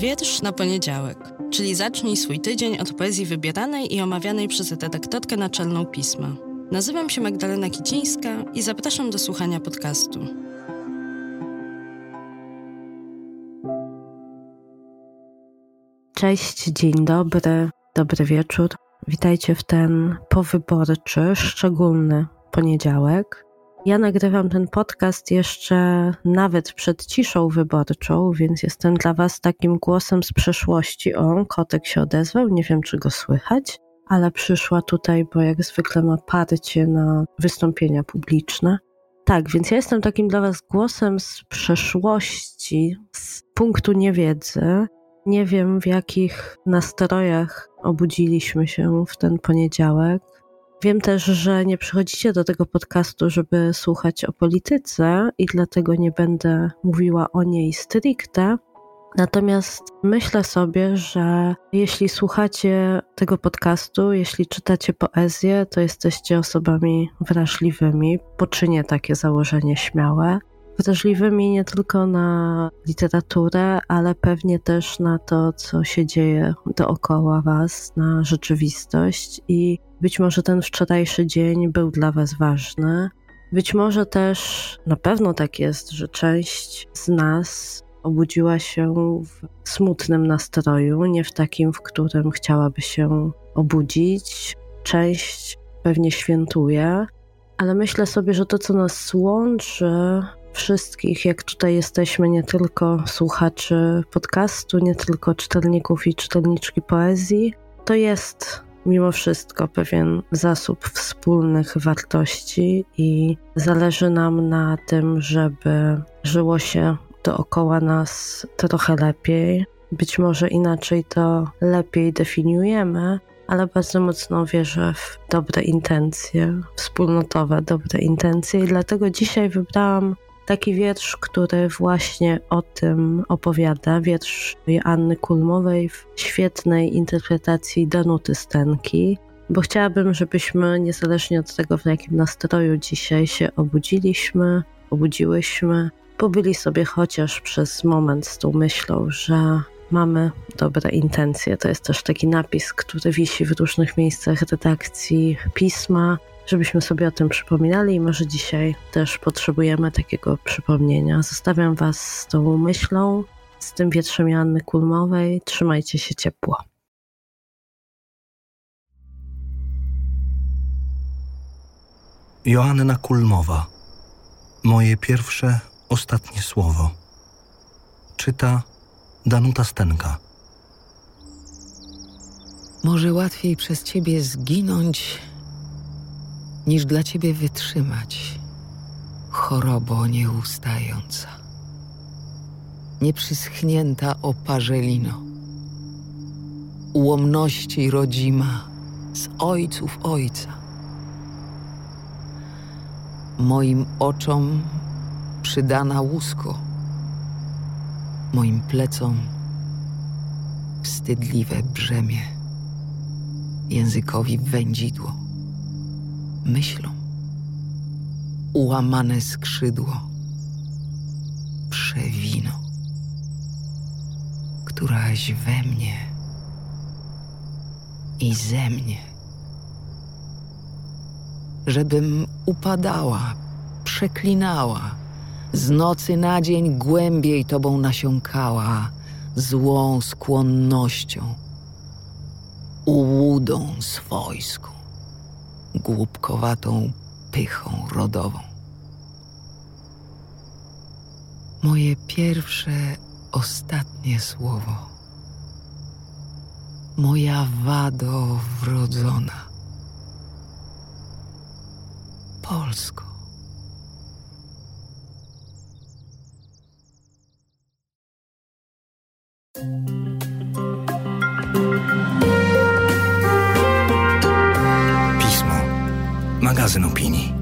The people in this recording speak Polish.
Wiersz na poniedziałek, czyli zacznij swój tydzień od poezji wybieranej i omawianej przez redaktorkę naczelną pisma. Nazywam się Magdalena Kicińska i zapraszam do słuchania podcastu. Cześć, dzień dobry, dobry wieczór. Witajcie w ten powyborczy, szczególny poniedziałek. Ja nagrywam ten podcast jeszcze nawet przed ciszą wyborczą, więc jestem dla Was takim głosem z przeszłości. O, kotek się odezwał, nie wiem czy go słychać, ale przyszła tutaj, bo jak zwykle ma parcie na wystąpienia publiczne. Tak, więc ja jestem takim dla Was głosem z przeszłości, z punktu niewiedzy. Nie wiem, w jakich nastrojach obudziliśmy się w ten poniedziałek. Wiem też, że nie przychodzicie do tego podcastu, żeby słuchać o polityce i dlatego nie będę mówiła o niej stricte. Natomiast myślę sobie, że jeśli słuchacie tego podcastu, jeśli czytacie poezję, to jesteście osobami wrażliwymi. Poczynię takie założenie śmiałe. Wrażliwymi nie tylko na literaturę, ale pewnie też na to, co się dzieje dookoła Was, na rzeczywistość i być może ten wczorajszy dzień był dla Was ważny. Być może też, na pewno tak jest, że część z nas obudziła się w smutnym nastroju, nie w takim, w którym chciałaby się obudzić. Część pewnie świętuje, ale myślę sobie, że to, co nas łączy, wszystkich, jak tutaj jesteśmy, nie tylko słuchaczy podcastu, nie tylko czytelników i czytelniczki poezji, to jest mimo wszystko pewien zasób wspólnych wartości i zależy nam na tym, żeby żyło się dookoła nas trochę lepiej. Być może inaczej to lepiej definiujemy, ale bardzo mocno wierzę w dobre intencje, wspólnotowe dobre intencje i dlatego dzisiaj wybrałam taki wiersz, który właśnie o tym opowiada. Wiersz Joanny Kulmowej w świetnej interpretacji Danuty Stenki, bo chciałabym, żebyśmy niezależnie od tego, w jakim nastroju dzisiaj się obudziliśmy, obudziłyśmy, pobyli sobie chociaż przez moment z tą myślą, że mamy dobre intencje. To jest też taki napis, który wisi w różnych miejscach redakcji pisma, żebyśmy sobie o tym przypominali i może dzisiaj też potrzebujemy takiego przypomnienia. Zostawiam Was z tą myślą, z tym wietrzem Janny Kulmowej. Trzymajcie się ciepło. Joanna Kulmowa. Moje pierwsze, ostatnie słowo. Czyta Danuta Stenka. Może łatwiej przez ciebie zginąć, niż dla ciebie wytrzymać, chorobo nieustająca, nieprzyschnięta oparzelino, ułomności rodzima z ojców ojca. Moim oczom przydana łusko, moim plecom wstydliwe brzemię, językowi wędzidło myślą. Ułamane skrzydło, przewino, któraś we mnie i ze mnie, żebym upadała, przeklinała, z nocy na dzień głębiej Tobą nasiąkała, złą skłonnością, ułudą swojską głupkowatą pychą rodową. Moje pierwsze, ostatnie słowo. Moja wado wrodzona. Polsko. Magazyn opinii.